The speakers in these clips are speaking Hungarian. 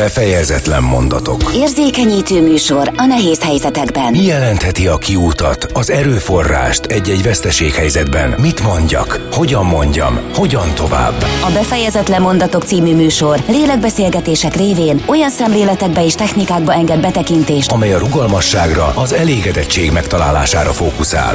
Befejezetlen mondatok. Érzékenyítő műsor a nehéz helyzetekben. Mi jelentheti a kiútat, az erőforrást egy-egy veszteséghelyzetben? Mit mondjak? Hogyan mondjam? Hogyan tovább? A Befejezetlen mondatok című műsor lélekbeszélgetések révén olyan szemléletekbe és technikákba enged betekintést, amely a rugalmasságra, az elégedettség megtalálására fókuszál.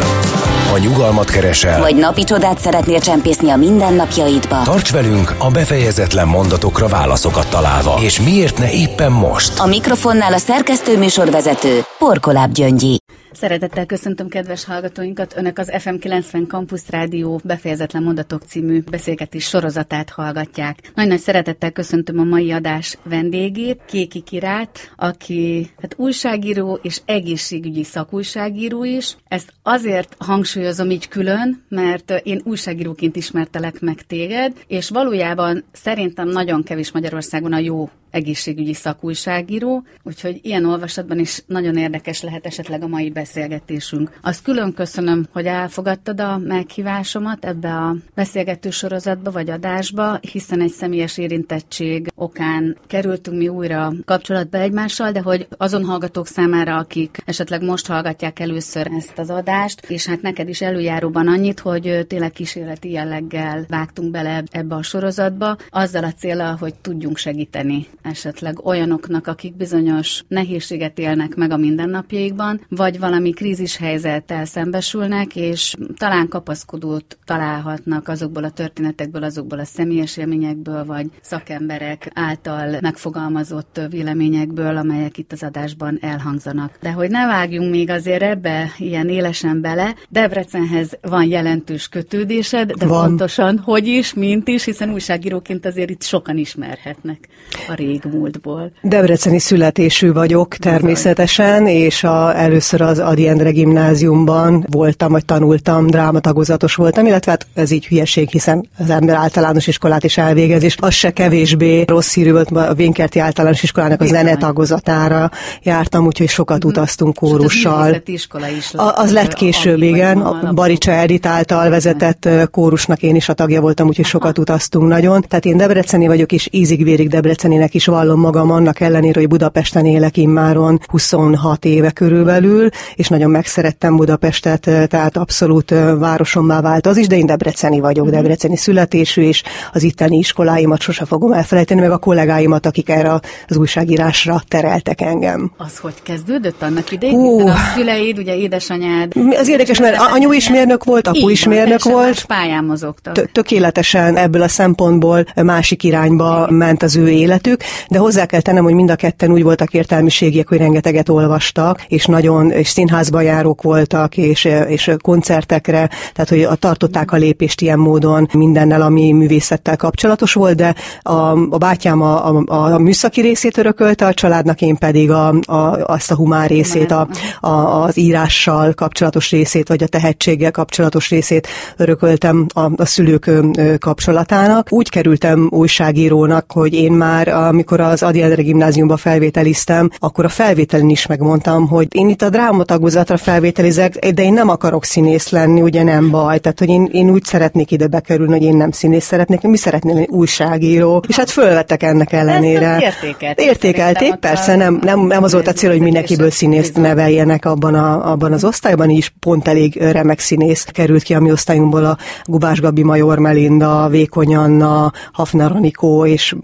Ha nyugalmat keresel, vagy napi csodát szeretnél csempészni a mindennapjaidba. Tarts velünk a befejezetlen mondatokra válaszokat találva. És miért ne éppen most? A mikrofonnál a szerkesztő műsorvezető Porkoláb Gyöngyi. Szeretettel köszöntöm kedves hallgatóinkat, Önök az FM 90 Campus Rádió befejezetlen mondatok című beszélgetés sorozatát hallgatják. Nagy-nagy szeretettel köszöntöm a mai adás vendégét, Kéki Kirát, aki hát újságíró és egészségügyi szakújságíró is. Ezt azért hangsúlyozom így külön, mert én újságíróként ismertelek meg téged, és valójában szerintem nagyon kevés Magyarországon a jó egészségügyi szakújságíró, úgyhogy ilyen olvasatban is nagyon érdekes lehet esetleg a mai beszélgetésünk. Azt külön köszönöm, hogy elfogadtad a meghívásomat ebbe a beszélgető sorozatba vagy adásba, hiszen egy személyes érintettség okán kerültünk mi újra kapcsolatba egymással, de hogy azon hallgatók számára, akik esetleg most hallgatják először ezt az adást, és hát neked is előjáróban annyit, hogy tényleg kísérleti jelleggel vágtunk bele ebbe a sorozatba, azzal a célral, hogy tudjunk segíteni esetleg olyanoknak, akik bizonyos nehézséget élnek meg a mindennapjaikban, vagy valami krízis helyzettel szembesülnek, és talán kapaszkodót találhatnak azokból a történetekből, azokból a személyes élményekből, vagy szakemberek által megfogalmazott véleményekből, amelyek itt az adásban elhangzanak. De hogy ne vágjunk még azért ebbe ilyen élesen bele, Debrecenhez van jelentős kötődésed, de van. pontosan hogy is, mint is, hiszen újságíróként azért itt sokan ismerhetnek a rég régmúltból. Debreceni születésű vagyok természetesen, és a, először az Adi Endre gimnáziumban voltam, vagy tanultam, drámatagozatos voltam, illetve hát ez így hülyeség, hiszen az ember általános iskolát is elvégez, és az se kevésbé rossz hírű volt, a Vénkerti általános iskolának a zene tagozatára jártam, úgyhogy sokat mm. utaztunk kórussal. iskola is lett, az lett később, igen. A Baricsa Edith által vezetett kórusnak én is a tagja voltam, úgyhogy sokat utaztunk nagyon. Tehát én debreceni vagyok, és ízig-vérig debreceninek is vallom magam annak ellenére, hogy Budapesten élek immáron 26 éve körülbelül, és nagyon megszerettem Budapestet, tehát abszolút városommá vált az is, de én debreceni vagyok, mhm. debreceni születésű, és az itteni iskoláimat sose fogom elfelejteni, meg a kollégáimat, akik erre az újságírásra tereltek engem. Az hogy kezdődött annak idején? Uh, a szüleid, ugye édesanyád. Az érdekes, mert anyu is mérnök volt, apu is mérnök volt. Pályán mozogtak. Tökéletesen ebből a szempontból másik irányba ment az ő életük, de hozzá kell tennem, hogy mind a ketten úgy voltak értelmiségiek, hogy rengeteget olvastak, és nagyon és színházba járók voltak, és, és koncertekre, tehát hogy a, tartották a lépést ilyen módon mindennel, ami művészettel kapcsolatos volt, de a, a bátyám a, a, a műszaki részét örökölte a családnak, én pedig a, a, azt a humán részét, a, a, az írással kapcsolatos részét, vagy a tehetséggel kapcsolatos részét örököltem a, a szülők kapcsolatának. Úgy kerültem újságírónak, hogy én már, amikor amikor az Adi Endre gimnáziumba felvételiztem, akkor a felvételen is megmondtam, hogy én itt a drámatagozatra felvételizek, de én nem akarok színész lenni, ugye nem baj. Tehát, hogy én, én úgy szeretnék ide bekerülni, hogy én nem színész szeretnék, mi szeretném lenni újságíró. És hát fölvettek ennek ellenére. Értékelték. Értékelték, persze, nem, nem, nem az volt a cél, hogy mindenkiből színészt neveljenek abban, a, abban az osztályban, így pont elég remek színész került ki a mi osztályunkból a Gubás Gabi Major Melinda, Vékony Anna, Hafner Anikó, és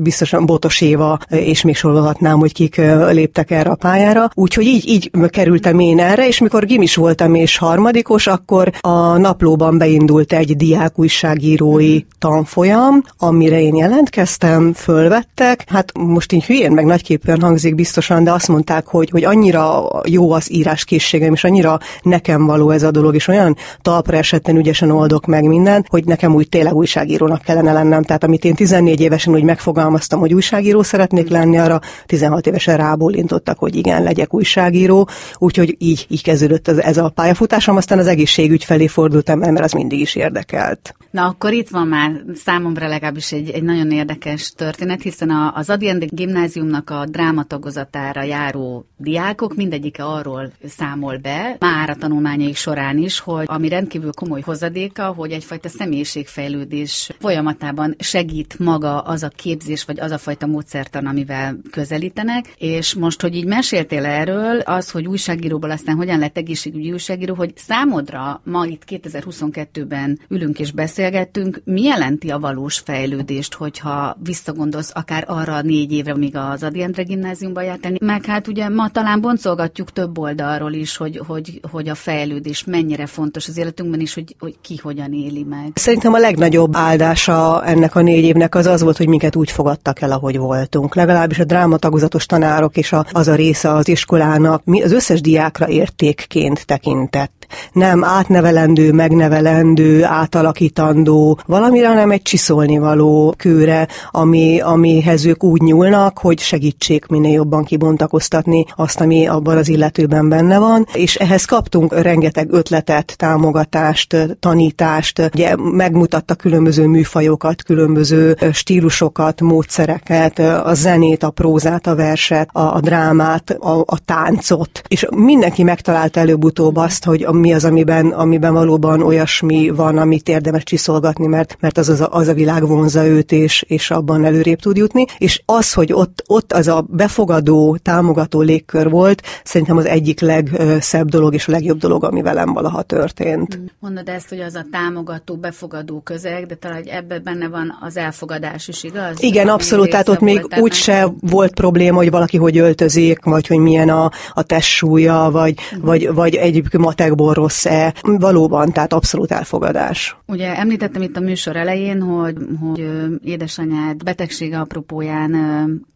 biztosan Botos Éva, és még sorolhatnám, hogy kik léptek erre a pályára. Úgyhogy így, így kerültem én erre, és mikor gimis voltam és harmadikos, akkor a naplóban beindult egy diák újságírói tanfolyam, amire én jelentkeztem, fölvettek. Hát most így hülyén meg nagyképűen hangzik biztosan, de azt mondták, hogy, hogy annyira jó az íráskészségem, és annyira nekem való ez a dolog, és olyan talpra esetten ügyesen oldok meg mindent, hogy nekem úgy tényleg újságírónak kellene lennem. Tehát amit én 14 évesen úgy megfogalmaztam, hogy újságíró, újságíró szeretnék lenni, arra 16 évesen rábólintottak, hogy igen, legyek újságíró, úgyhogy így, így kezdődött ez, ez a pályafutásom, aztán az egészségügy felé fordultam el, mert az mindig is érdekelt. Na akkor itt van már számomra legalábbis egy, egy nagyon érdekes történet, hiszen a, az Adiendi gimnáziumnak a drámatagozatára járó diákok mindegyike arról számol be, már a tanulmányai során is, hogy ami rendkívül komoly hozadéka, hogy egyfajta személyiségfejlődés folyamatában segít maga az a képzés, vagy az a fajta fajta módszertan, amivel közelítenek, és most, hogy így meséltél erről, az, hogy újságíróból aztán hogyan lett egészségügyi újságíró, hogy számodra ma itt 2022-ben ülünk és beszélgettünk, mi jelenti a valós fejlődést, hogyha visszagondolsz akár arra a négy évre, míg az Adi Endre gimnáziumban jártál, meg hát ugye ma talán boncolgatjuk több oldalról is, hogy, hogy, hogy a fejlődés mennyire fontos az életünkben is, hogy, hogy ki hogyan éli meg. Szerintem a legnagyobb áldása ennek a négy évnek az az volt, hogy minket úgy fogadtak el, ahogy voltunk. Legalábbis a drámatagozatos tanárok és a, az a része az iskolának, mi az összes diákra értékként tekintett. Nem átnevelendő, megnevelendő, átalakítandó, valamire, hanem egy csiszolnivaló kőre, ami, amihez ők úgy nyúlnak, hogy segítsék minél jobban kibontakoztatni azt, ami abban az illetőben benne van. És ehhez kaptunk rengeteg ötletet, támogatást, tanítást, ugye megmutatta különböző műfajokat, különböző stílusokat, módszereket, a zenét, a prózát, a verset, a, a drámát, a, a táncot, és mindenki megtalálta előbb-utóbb azt, hogy mi az, amiben, amiben valóban olyasmi van, amit érdemes csiszolgatni, mert, mert az, az, a, az a világ vonza őt, és, és abban előrébb tud jutni, és az, hogy ott, ott az a befogadó, támogató légkör volt, szerintem az egyik legszebb dolog és a legjobb dolog, ami velem valaha történt. Mondod ezt, hogy az a támogató, befogadó közeg, de talán ebben benne van az elfogadás is, igaz? Igen, abszolút, tehát ott még úgy se volt probléma, hogy valaki hogy öltözik, vagy hogy milyen a, a testsúlya, vagy, uh-huh. vagy, vagy egyébként matekból rossz-e. Valóban, tehát abszolút elfogadás. Ugye említettem itt a műsor elején, hogy, hogy édesanyád betegsége apropóján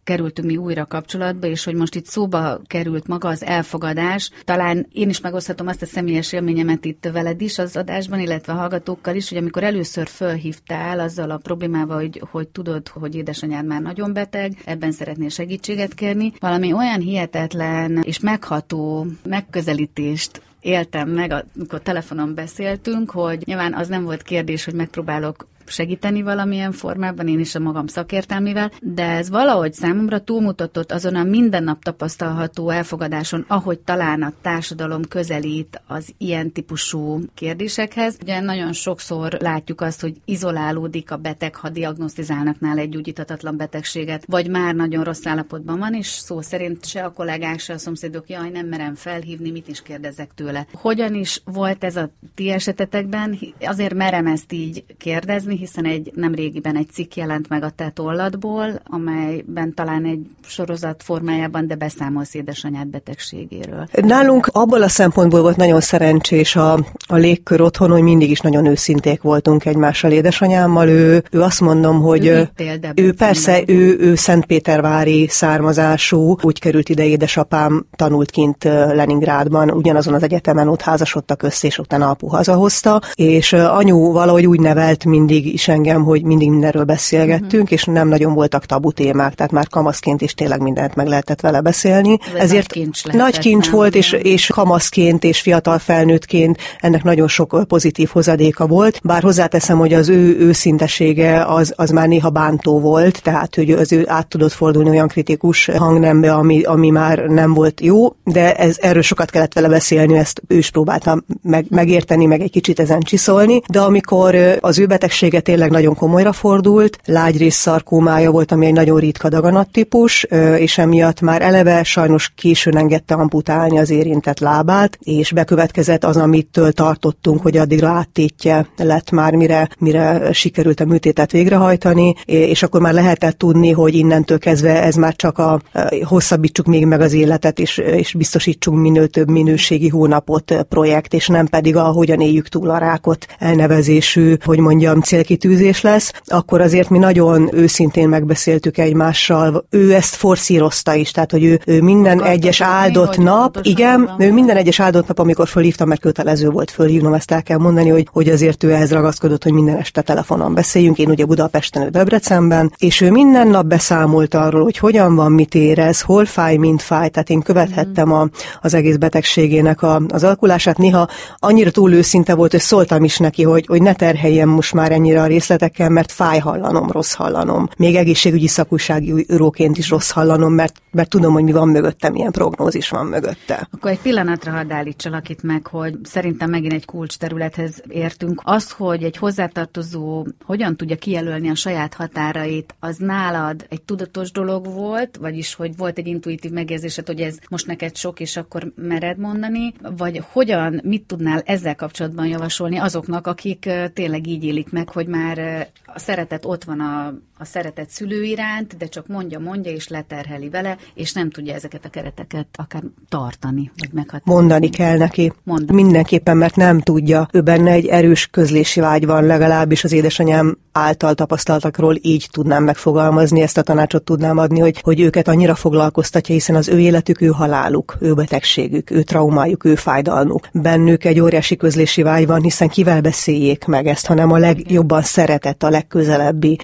kerültünk mi újra kapcsolatba, és hogy most itt szóba került maga az elfogadás. Talán én is megoszthatom azt a személyes élményemet itt veled is az adásban, illetve a hallgatókkal is, hogy amikor először fölhívtál azzal a problémával, hogy, hogy tudod, hogy édesanyád már nagyon beteg, ebben szeretnél segítséget kérni, valami olyan hihetetlen és megható megközelítést éltem meg, amikor telefonon beszéltünk, hogy nyilván az nem volt kérdés, hogy megpróbálok segíteni valamilyen formában, én is a magam szakértelmivel, de ez valahogy számomra túlmutatott azon a minden nap tapasztalható elfogadáson, ahogy talán a társadalom közelít az ilyen típusú kérdésekhez. Ugye nagyon sokszor látjuk azt, hogy izolálódik a beteg, ha diagnosztizálnak nála egy gyógyíthatatlan betegséget, vagy már nagyon rossz állapotban van, és szó szerint se a kollégák, se a szomszédok, jaj, nem merem felhívni, mit is kérdezek tőle. Hogyan is volt ez a ti esetetekben? Azért merem ezt így kérdezni, hiszen egy nem régiben egy cikk jelent meg a te tolladból, amelyben talán egy sorozat formájában, de beszámolsz édesanyád betegségéről. Nálunk abból a szempontból volt nagyon szerencsés a, a légkör otthon, hogy mindig is nagyon őszinték voltunk egymással édesanyámmal. Ő, ő azt mondom, hogy ő, ő persze, ő, ő Szentpétervári származású, úgy került ide édesapám, tanult kint Leningrádban, ugyanazon az egyetemen ott házasodtak össze, és utána apu hazahozta, és anyu valahogy úgy nevelt mindig is engem, hogy mindig mindenről beszélgettünk, uh-huh. és nem nagyon voltak tabu témák, tehát már kamaszként is tényleg mindent meg lehetett vele beszélni. Ez Ezért nagy kincs, nagy kincs volt, és, és kamaszként és fiatal felnőttként ennek nagyon sok pozitív hozadéka volt, bár hozzáteszem, hogy az ő őszintesége az, az már néha bántó volt, tehát hogy az ő át tudott fordulni olyan kritikus hangnembe, ami, ami már nem volt jó, de ez, erről sokat kellett vele beszélni, ezt ő is próbáltam meg, megérteni, meg egy kicsit ezen csiszolni, de amikor az ő betegsége tényleg nagyon komolyra fordult, lágyrész szarkómája volt, ami egy nagyon ritka daganattípus, és emiatt már eleve sajnos későn engedte amputálni az érintett lábát, és bekövetkezett az, amitől tartottunk, hogy addigra áttétje lett már, mire, mire sikerült a műtétet végrehajtani, és akkor már lehetett tudni, hogy innentől kezdve ez már csak a hosszabbítsuk még meg az életet, és, és biztosítsunk minél több minőségi hónapot projekt, és nem pedig a hogyan éljük túl a rákot elnevezésű, hogy mondjam, cél célkitűzés lesz, akkor azért mi nagyon őszintén megbeszéltük egymással. Ő ezt forszírozta is, tehát hogy ő, ő minden Akarta egyes áldott mi, nap, igen, van. ő minden egyes áldott nap, amikor fölhívtam, mert kötelező volt fölhívnom, ezt el kell mondani, hogy, hogy azért ő ehhez ragaszkodott, hogy minden este telefonon beszéljünk. Én ugye Budapesten, Debrecenben, és ő minden nap beszámolt arról, hogy hogyan van, mit érez, hol fáj, mint fáj. Tehát én követhettem a, az egész betegségének a, az alakulását. Néha annyira túl őszinte volt, hogy szóltam is neki, hogy, hogy ne terheljen most már ennyi annyira a részletekkel, mert fáj hallanom, rossz hallanom. Még egészségügyi szakúságíróként is rossz hallanom, mert, mert tudom, hogy mi van mögötte, milyen prognózis van mögötte. Akkor egy pillanatra hadd állítsalak itt meg, hogy szerintem megint egy kulcs területhez értünk. Az, hogy egy hozzátartozó hogyan tudja kijelölni a saját határait, az nálad egy tudatos dolog volt, vagyis hogy volt egy intuitív megérzésed, hogy ez most neked sok, és akkor mered mondani, vagy hogyan, mit tudnál ezzel kapcsolatban javasolni azoknak, akik tényleg így élik meg, hogy már a szeretet ott van a, a szeretet szülő iránt, de csak mondja, mondja, és leterheli vele, és nem tudja ezeket a kereteket akár tartani, vagy meghatározni. Mondani kell neki. Mondani. Mindenképpen, mert nem tudja. Ő benne egy erős közlési vágy van, legalábbis az édesanyám által tapasztaltakról így tudnám megfogalmazni, ezt a tanácsot tudnám adni, hogy, hogy őket annyira foglalkoztatja, hiszen az ő életük, ő haláluk, ő betegségük, ő traumájuk, ő fájdalmuk. Bennük egy óriási közlési vágy van, hiszen kivel beszéljék meg ezt, hanem a legjobban szeretett, a legközelebbi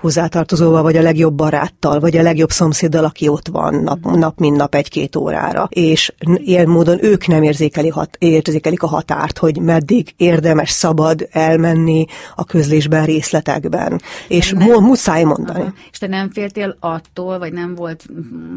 hozzátartozóval, vagy a legjobb baráttal, vagy a legjobb szomszéddal, aki ott van nap, nap mint nap egy-két órára. És ilyen módon ők nem érzékeli hat, érzékelik a határt, hogy meddig érdemes, szabad elmenni a közlésben, részletekben. És nem, muszáj mondani. Aha. És te nem féltél attól, vagy nem volt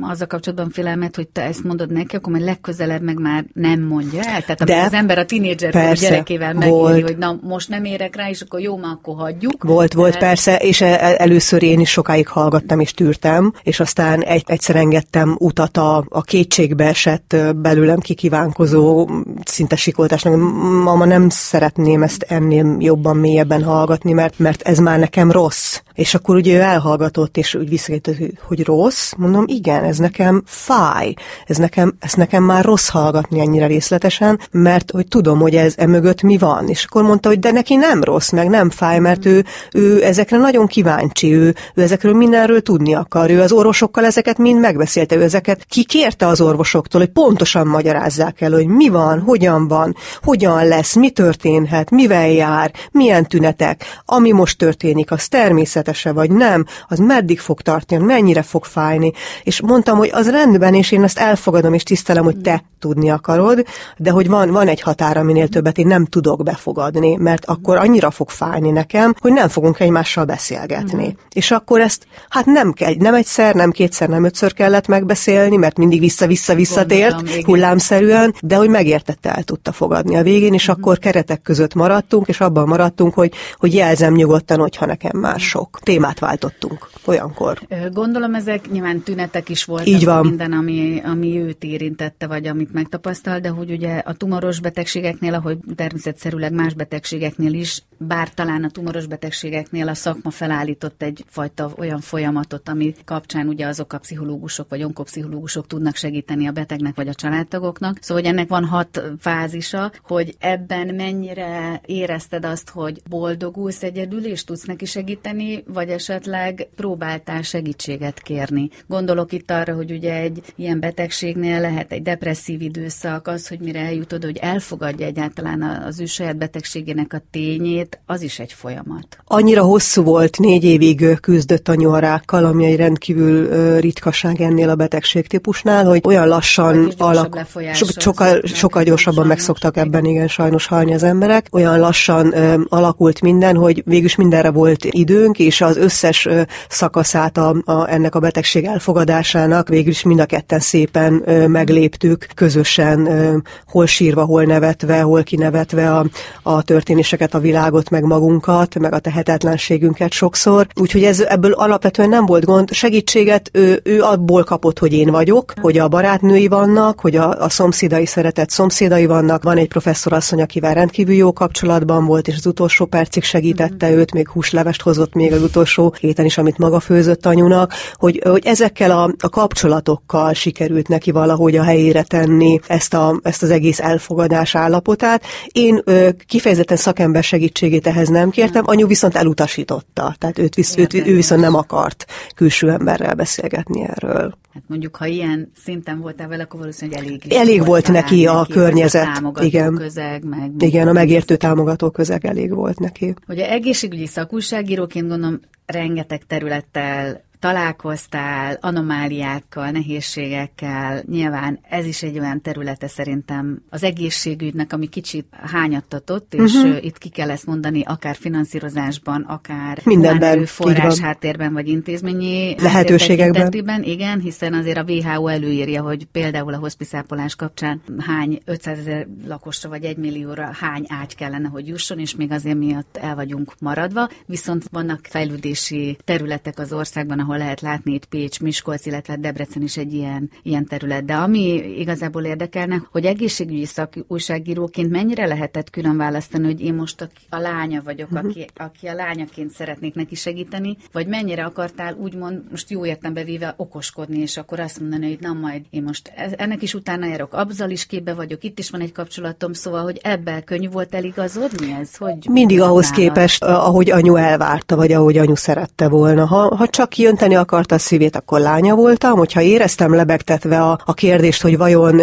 az a kapcsolatban félelmet, hogy te ezt mondod neki, akkor majd legközelebb meg már nem mondja el? Tehát De, az ember a tinédzser gyerekével megéri, hogy na most nem érek rá, és akkor jó, már akkor hagyjuk. Volt, volt, persze, és e, e, először én is sokáig hallgattam és tűrtem, és aztán egy, egyszer engedtem utat a, a kétségbe esett belőlem kikívánkozó szinte sikoltásnak. Mama nem szeretném ezt ennél jobban, mélyebben hallgatni, mert, mert ez már nekem rossz. És akkor ugye ő elhallgatott, és úgy visszajöttött, hogy rossz. Mondom, igen, ez nekem fáj. Ez nekem, ez nekem már rossz hallgatni ennyire részletesen, mert hogy tudom, hogy ez emögött mi van. És akkor mondta, hogy de neki nem rossz, meg nem fáj, mert ő, ő ezekre nagyon kíváncsi, ő, ő ezekről mindenről tudni akar. Ő az orvosokkal ezeket mind megbeszélte, ő ezeket kikérte az orvosoktól, hogy pontosan magyarázzák el, hogy mi van, hogyan van, hogyan lesz, mi történhet, mivel jár, milyen tünetek. Ami most történik, az természetese vagy nem, az meddig fog tartani, mennyire fog fájni. És mondtam, hogy az rendben, és én ezt elfogadom, és tisztelem, hogy te tudni akarod, de hogy van, van egy határ, aminél többet én nem tudok befogadni, mert akkor annyira fog fájni nekem, hogy nem fogunk egymással beszélgetni. Mm. És akkor ezt, hát nem, kell, nem egyszer, nem kétszer, nem ötször kellett megbeszélni, mert mindig vissza-vissza visszatért, hullámszerűen, de hogy megértette, el tudta fogadni a végén, és mm. akkor keretek között maradtunk, és abban maradtunk, hogy, hogy jelzem nyugodtan, hogyha nekem már sok. Témát váltottunk olyankor. Gondolom ezek nyilván tünetek is voltak, Így van. minden, ami, ami őt érintette, vagy amit megtapasztal, de hogy ugye a tumoros betegségeknél, ahogy természetszerűleg más betegségeknél is, bár talán a tumoros betegségeknél a szakma felállított egyfajta olyan folyamatot, ami kapcsán ugye azok a pszichológusok vagy onkopszichológusok tudnak segíteni a betegnek vagy a családtagoknak. Szóval hogy ennek van hat fázisa, hogy ebben mennyire érezted azt, hogy boldogulsz egyedül, és tudsz neki segíteni, vagy esetleg próbáltál segítséget kérni. Gondolok itt arra, hogy ugye egy ilyen betegségnél lehet egy depresszív időszak, az, hogy mire eljutod, hogy elfogadja egyáltalán az ő saját betegségének a tényét, az is egy folyamat. Annyira hosszú volt, négy évig küzdött a nyuarákkal, ami egy rendkívül ritkaság ennél a betegségtípusnál, hogy olyan lassan alak, so, sokkal, sokkal gyorsabban megszoktak ebben, igen, sajnos halni az emberek, olyan lassan alakult minden, hogy végülis mindenre volt időnk, és az összes szakaszát a, a, ennek a betegség elfogadásának végülis mind a ketten szépen megléptük, közösen hol sírva, hol nevetve, hol kinevetve a, a történéseket, a világot, meg magunkat, meg a tehetetlenségünket sokszor. Úgyhogy ez ebből alapvetően nem volt gond. Segítséget ő, ő abból kapott, hogy én vagyok, hogy a barátnői vannak, hogy a, a szomszédai szeretett szomszédai vannak. Van egy professzor asszony, akivel rendkívül jó kapcsolatban volt, és az utolsó percig segítette mm. őt, még húslevest hozott még az utolsó héten is, amit maga főzött anyunak, hogy, hogy ezekkel a, a kapcsolatokkal sikerült neki valahogy a helyére tenni ezt, a, ezt az egész elfogadás állapotát. Én ö, kifejezetten szakember segítségét ehhez nem kértem, anyu viszont elutasította, tehát őt, visz, őt, ő viszont nem akart külső emberrel beszélgetni erről. Hát mondjuk, ha ilyen szinten voltál vele, akkor valószínűleg elég is Elég volt neki a neki környezet. A igen. közeg, meg... Igen, a megértő támogató közeg elég volt neki. Ugye egészségügyi szakúságíróként gondolom rengeteg területtel találkoztál anomáliákkal, nehézségekkel, nyilván ez is egy olyan területe szerintem az egészségügynek, ami kicsit hányattatott, és uh-huh. itt ki kell ezt mondani, akár finanszírozásban, akár mindenben, forrás háttérben, vagy intézményi lehetőségekben. Igen, hiszen azért a WHO előírja, hogy például a hospiszápolás kapcsán hány 500 ezer lakosra vagy egy millióra hány ágy kellene, hogy jusson, és még azért miatt el vagyunk maradva. Viszont vannak fejlődési területek az országban, ahol lehet látni itt Pécs, Miskolc, illetve Debrecen is egy ilyen, ilyen terület. De ami igazából érdekelne, hogy egészségügyi szakújságíróként mennyire lehetett külön választani, hogy én most a, a lánya vagyok, uh-huh. aki, aki a lányaként szeretnék neki segíteni, vagy mennyire akartál úgymond, most jó értembe véve okoskodni, és akkor azt mondani, hogy na majd én most e, ennek is utána járok, abzal is képbe vagyok, itt is van egy kapcsolatom, szóval, hogy ebben könnyű volt eligazodni ez? Hogy Mindig ahhoz nála? képest, ahogy anyu elvárta, vagy ahogy anyu szerette volna. Ha, ha csak kijönteni akarta a szívét, akkor lánya voltam, hogyha éreztem lebegtetve a, a kérdést, hogy vajon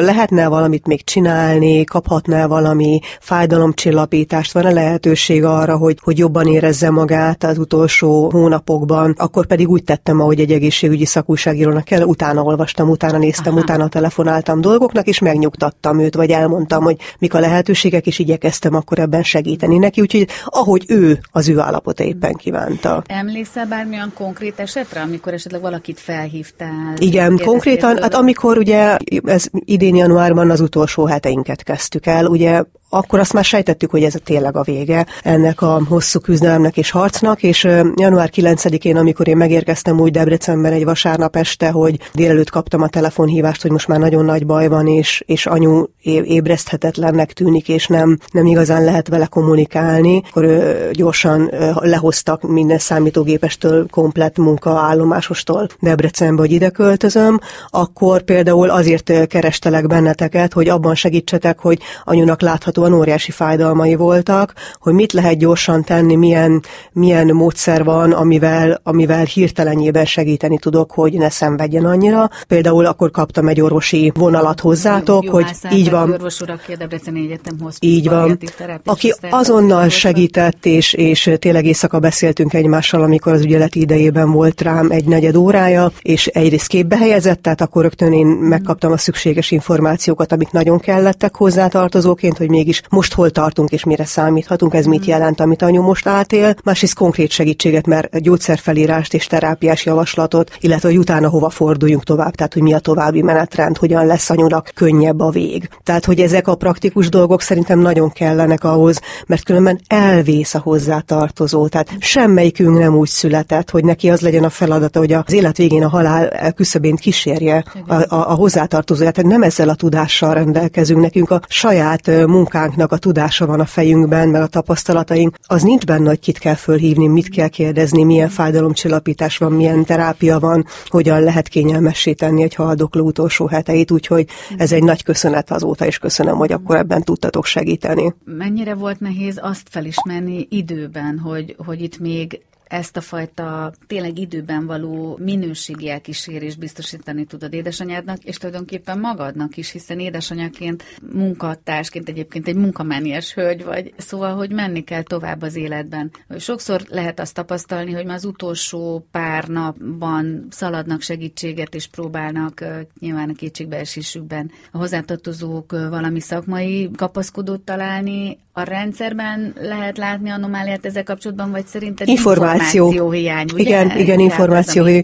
lehetne valamit még csinálni, kaphatná valami fájdalomcsillapítást, van-e lehetőség arra, hogy, hogy jobban érezze magát az utolsó hónapokban, akkor pedig úgy tettem, ahogy egy egészségügyi szakújságírónak kell, utána olvastam, utána néztem, Aha. utána telefonáltam dolgoknak, és megnyugtattam őt, vagy elmondtam, hogy mik a lehetőségek, és igyekeztem akkor ebben segíteni neki, úgyhogy ahogy ő az ő állapota éppen kívánta. Emlékszel bármilyen konkrét esetre, amikor esetleg valakit felhívtál? Igen, konkrétan, hát amikor ugye ez idén januárban az utolsó heteinket kezdtük el, ugye akkor azt már sejtettük, hogy ez a tényleg a vége ennek a hosszú küzdelemnek és harcnak, és január 9-én, amikor én megérkeztem úgy Debrecenben egy vasárnap este, hogy délelőtt kaptam a telefonhívást, hogy most már nagyon nagy baj van, és, és anyu ébreszthetetlennek tűnik, és nem, nem igazán lehet vele kommunikálni, akkor gyorsan lehoztak minden számítógépestől, komplett munkaállomásostól Debrecenbe, hogy ide költözöm, akkor például azért kerestelek benneteket, hogy abban segítsetek, hogy anyunak látható láthatóan óriási fájdalmai voltak, hogy mit lehet gyorsan tenni, milyen, milyen módszer van, amivel, amivel hirtelenjében segíteni tudok, hogy ne szenvedjen annyira. Például akkor kaptam egy orvosi vonalat hozzátok, Jó, hogy így van. Orvos urak, Egyetem így van. Aki azonnal segített, és, és tényleg éjszaka beszéltünk egymással, amikor az ügyeleti idejében volt rám egy negyed órája, és egyrészt képbe helyezett, tehát akkor rögtön én megkaptam a szükséges információkat, amik nagyon kellettek hozzátartozóként, hogy még mégis most hol tartunk és mire számíthatunk, ez mit mm. jelent, amit anyu most átél. Másrészt konkrét segítséget, mert gyógyszerfelírást és terápiás javaslatot, illetve hogy utána hova forduljunk tovább, tehát hogy mi a további menetrend, hogyan lesz anyunak könnyebb a vég. Tehát, hogy ezek a praktikus dolgok szerintem nagyon kellenek ahhoz, mert különben elvész a hozzátartozó. Tehát semmelyikünk nem úgy született, hogy neki az legyen a feladata, hogy az élet végén a halál küszöbén kísérje a, a, a hozzátartozóját. Tehát nem ezzel a tudással rendelkezünk, nekünk a saját munkánk munkánknak a tudása van a fejünkben, meg a tapasztalataink, az nincs benne, hogy kit kell fölhívni, mit kell kérdezni, milyen fájdalomcsillapítás van, milyen terápia van, hogyan lehet kényelmessé tenni egy haldokló utolsó heteit, úgyhogy ez egy nagy köszönet azóta, és köszönöm, hogy akkor ebben tudtatok segíteni. Mennyire volt nehéz azt felismerni időben, hogy, hogy itt még ezt a fajta tényleg időben való minőségi elkísérést biztosítani tudod édesanyádnak, és tulajdonképpen magadnak is, hiszen édesanyaként, munkatársként egyébként egy munkamániás hölgy vagy, szóval, hogy menni kell tovább az életben. Sokszor lehet azt tapasztalni, hogy már az utolsó pár napban szaladnak segítséget, és próbálnak nyilván a kétségbeesésükben a hozzátartozók valami szakmai kapaszkodót találni. A rendszerben lehet látni anomáliát ezzel kapcsolatban, vagy szerinted Információ információ. hiány, ugye? Igen, igen, információ hiány.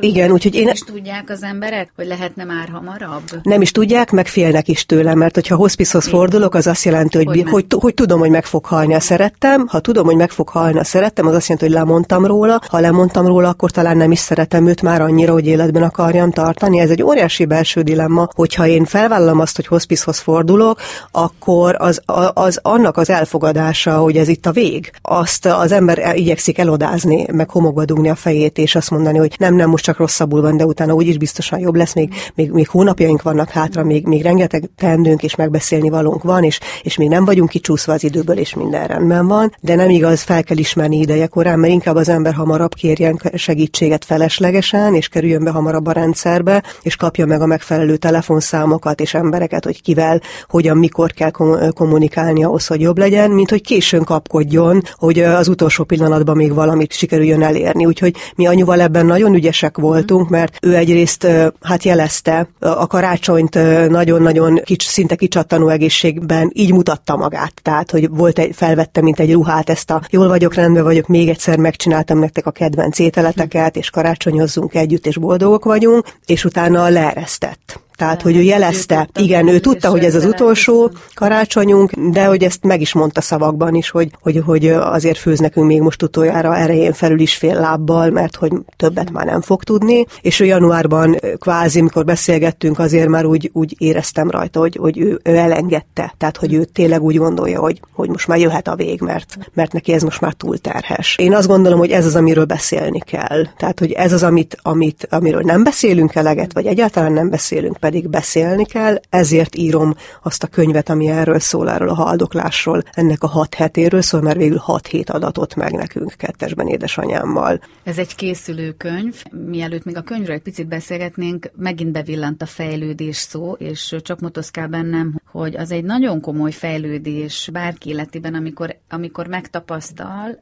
Igen, úgyhogy én... Nem is tudják az emberek, hogy lehetne már hamarabb? Nem is tudják, meg félnek is tőlem, mert hogyha hospicehoz fordulok, az azt jelenti, hogy, hogy, hogy, hogy, tudom, hogy meg fog halni a szerettem. Ha tudom, hogy meg fog halni a szerettem, az azt jelenti, hogy lemondtam róla. Ha lemondtam róla, akkor talán nem is szeretem őt már annyira, hogy életben akarjam tartani. Ez egy óriási belső dilemma, hogyha én felvállalom azt, hogy hospicehoz fordulok, akkor az, az annak az elfogadása, hogy ez itt a vég. Azt az ember igyekszik elodázni odázni, meg homokba dugni a fejét, és azt mondani, hogy nem, nem, most csak rosszabbul van, de utána úgyis biztosan jobb lesz, még, még, még hónapjaink vannak hátra, még, még rengeteg teendőnk és megbeszélni valónk van, és, és még nem vagyunk kicsúszva az időből, és minden rendben van, de nem igaz, fel kell ismerni ideje korán, mert inkább az ember hamarabb kérjen segítséget feleslegesen, és kerüljön be hamarabb a rendszerbe, és kapja meg a megfelelő telefonszámokat és embereket, hogy kivel, hogyan, mikor kell kommunikálni ahhoz, hogy jobb legyen, mint hogy későn kapkodjon, hogy az utolsó pillanatban még valamit sikerüljön elérni. Úgyhogy mi anyuval ebben nagyon ügyesek voltunk, mert ő egyrészt hát jelezte a karácsonyt nagyon-nagyon kics, szinte kicsattanó egészségben így mutatta magát. Tehát, hogy volt egy, felvette, mint egy ruhát ezt a jól vagyok, rendben vagyok, még egyszer megcsináltam nektek a kedvenc ételeteket, és karácsonyozzunk együtt, és boldogok vagyunk, és utána leeresztett. Tehát, hogy ő jelezte, igen, ő tudta, hogy ez az utolsó karácsonyunk, de hogy ezt meg is mondta szavakban is, hogy, hogy, hogy azért főz nekünk még most utoljára erején felül is fél lábbal, mert hogy többet már nem fog tudni. És ő januárban kvázi, mikor beszélgettünk, azért már úgy, úgy éreztem rajta, hogy, hogy ő, ő elengedte. Tehát, hogy ő tényleg úgy gondolja, hogy, hogy most már jöhet a vég, mert, mert neki ez most már túl terhes. Én azt gondolom, hogy ez az, amiről beszélni kell. Tehát, hogy ez az, amit, amit, amiről nem beszélünk eleget, vagy egyáltalán nem beszélünk, pedig beszélni kell, ezért írom azt a könyvet, ami erről szól, erről a haldoklásról, ennek a hat hetéről szól, mert végül hat hét adatot meg nekünk kettesben édesanyámmal. Ez egy készülő könyv. Mielőtt még a könyvről egy picit beszélgetnénk, megint bevillant a fejlődés szó, és csak motoszkál bennem, hogy az egy nagyon komoly fejlődés bárki életében, amikor, amikor megtapasztal,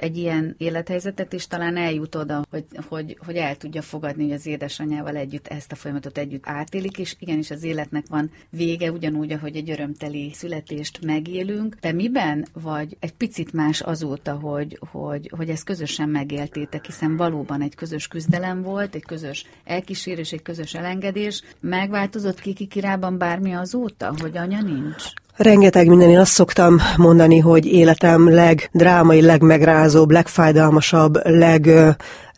egy ilyen élethelyzetet, és talán eljut oda, hogy, hogy, hogy el tudja fogadni, hogy az édesanyjával együtt ezt a folyamatot együtt átélik, és igenis az életnek van vége, ugyanúgy, ahogy egy örömteli születést megélünk. De miben vagy egy picit más azóta, hogy, hogy, hogy ezt közösen megéltétek, hiszen valóban egy közös küzdelem volt, egy közös elkísérés, egy közös elengedés. Megváltozott Kiki kirában bármi azóta, hogy anya nincs? Rengeteg minden. Én azt szoktam mondani, hogy életem legdrámai, legmegrázóbb, legfájdalmasabb, leg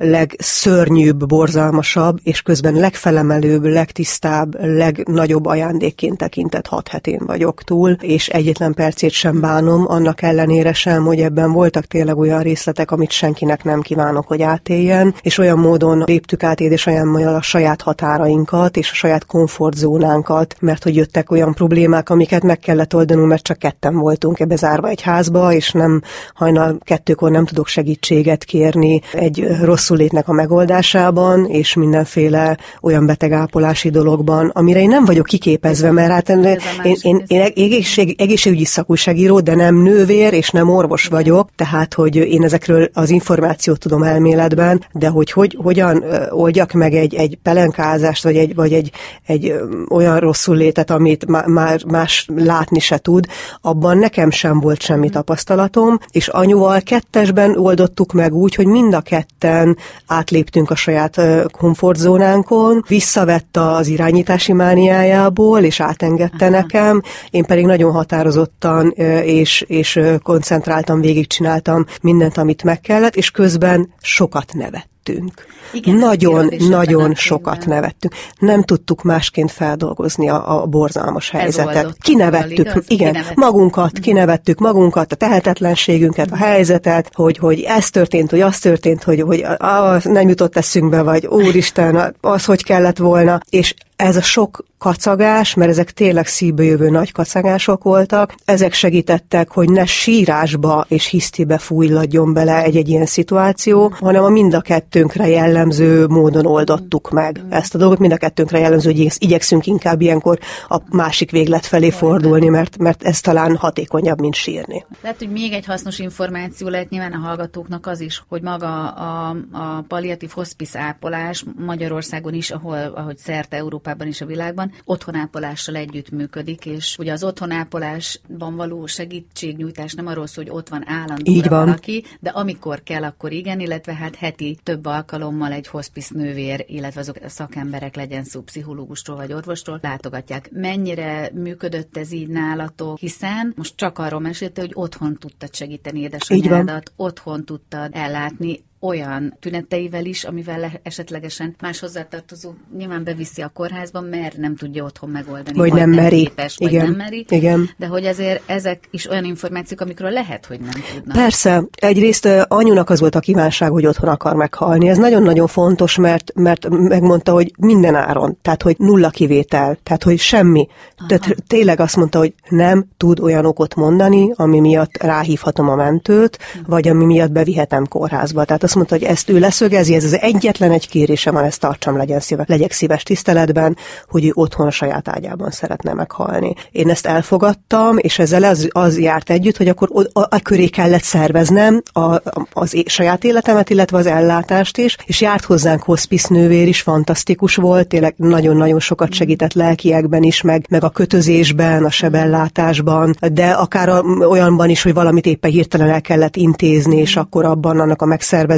legszörnyűbb, borzalmasabb, és közben legfelemelőbb, legtisztább, legnagyobb ajándékként tekintett hat hetén vagyok túl, és egyetlen percét sem bánom, annak ellenére sem, hogy ebben voltak tényleg olyan részletek, amit senkinek nem kívánok, hogy átéljen, és olyan módon léptük át édesanyámmal a saját határainkat, és a saját komfortzónánkat, mert hogy jöttek olyan problémák, amiket meg kellett oldanunk, mert csak ketten voltunk ebbe zárva egy házba, és nem hajnal kettőkor nem tudok segítséget kérni egy rossz rosszullétnek a megoldásában, és mindenféle olyan betegápolási dologban, amire én nem vagyok kiképezve, mert hát én, én, én, én egészség, egészségügyi szakúságíró, de nem nővér, és nem orvos vagyok, tehát, hogy én ezekről az információt tudom elméletben, de hogy, hogy hogyan oldjak meg egy, egy pelenkázást, vagy egy, vagy egy, egy olyan rosszul létet, amit már más látni se tud, abban nekem sem volt semmi tapasztalatom, és anyuval kettesben oldottuk meg úgy, hogy mind a ketten átléptünk a saját komfortzónánkon, visszavett az irányítási mániájából, és átengedte Aha. nekem, én pedig nagyon határozottan és, és koncentráltam, végigcsináltam mindent, amit meg kellett, és közben sokat nevet nevettünk. Igen, nagyon, nagyon sokat nevettünk. Nem tudtuk másként feldolgozni a, a borzalmas helyzetet. Kinevettük, igaz? igen, kinevettük. magunkat, mhm. kinevettük magunkat, a tehetetlenségünket, a helyzetet, hogy, hogy ez történt, hogy az történt, hogy, hogy ah, nem jutott eszünkbe, vagy úristen, az hogy kellett volna, és ez a sok kacagás, mert ezek tényleg szívbe jövő nagy kacagások voltak, ezek segítettek, hogy ne sírásba és hisztibe fújladjon bele egy-egy ilyen szituáció, hanem a mind a kettőnkre jellemző módon oldottuk meg ezt a dolgot, mind a kettőnkre jellemző, hogy igyekszünk inkább ilyenkor a másik véglet felé fordulni, mert, mert ez talán hatékonyabb, mint sírni. Lehet, hogy még egy hasznos információ lehet nyilván a hallgatóknak az is, hogy maga a, a palliatív hospice ápolás Magyarországon is, ahol, ahogy szerte Európa Európában és a világban otthonápolással együtt működik, és ugye az otthonápolásban való segítségnyújtás nem arról szól, hogy ott van állandóan Így van. valaki, de amikor kell, akkor igen, illetve hát heti több alkalommal egy hospice nővér, illetve azok a szakemberek legyen szó pszichológustól vagy orvostól, látogatják. Mennyire működött ez így nálatok, hiszen most csak arról mesélte, hogy otthon tudtad segíteni édesanyádat, otthon tudtad ellátni olyan tüneteivel is, amivel esetlegesen más hozzátartozó nyilván beviszi a kórházba, mert nem tudja otthon megoldani. Vagy, vagy nem, nem meri. Képes, vagy Igen. nem meri. Igen. De hogy azért ezek is olyan információk, amikről lehet, hogy nem tudnak. Persze. Egyrészt anyunak az volt a kívánság, hogy otthon akar meghalni. Ez nagyon-nagyon fontos, mert, mert megmondta, hogy minden áron. Tehát, hogy nulla kivétel. Tehát, hogy semmi. Aha. Tehát tényleg azt mondta, hogy nem tud olyan okot mondani, ami miatt ráhívhatom a mentőt, hm. vagy ami miatt bevihetem kórházba. Tehát azt mondta, hogy ezt ő leszögezi, ez az egyetlen egy kérése van, ezt tartsam, legyen szíve, legyek szíves tiszteletben, hogy ő otthon a saját ágyában szeretne meghalni. Én ezt elfogadtam, és ezzel az, az járt együtt, hogy akkor a, a köré kellett szerveznem a, az é, saját életemet, illetve az ellátást is, és járt hozzánk hospice nővér is, fantasztikus volt, tényleg nagyon-nagyon sokat segített lelkiekben is, meg, meg a kötözésben, a sebellátásban, de akár a, olyanban is, hogy valamit éppen hirtelen el kellett intézni, és akkor abban annak a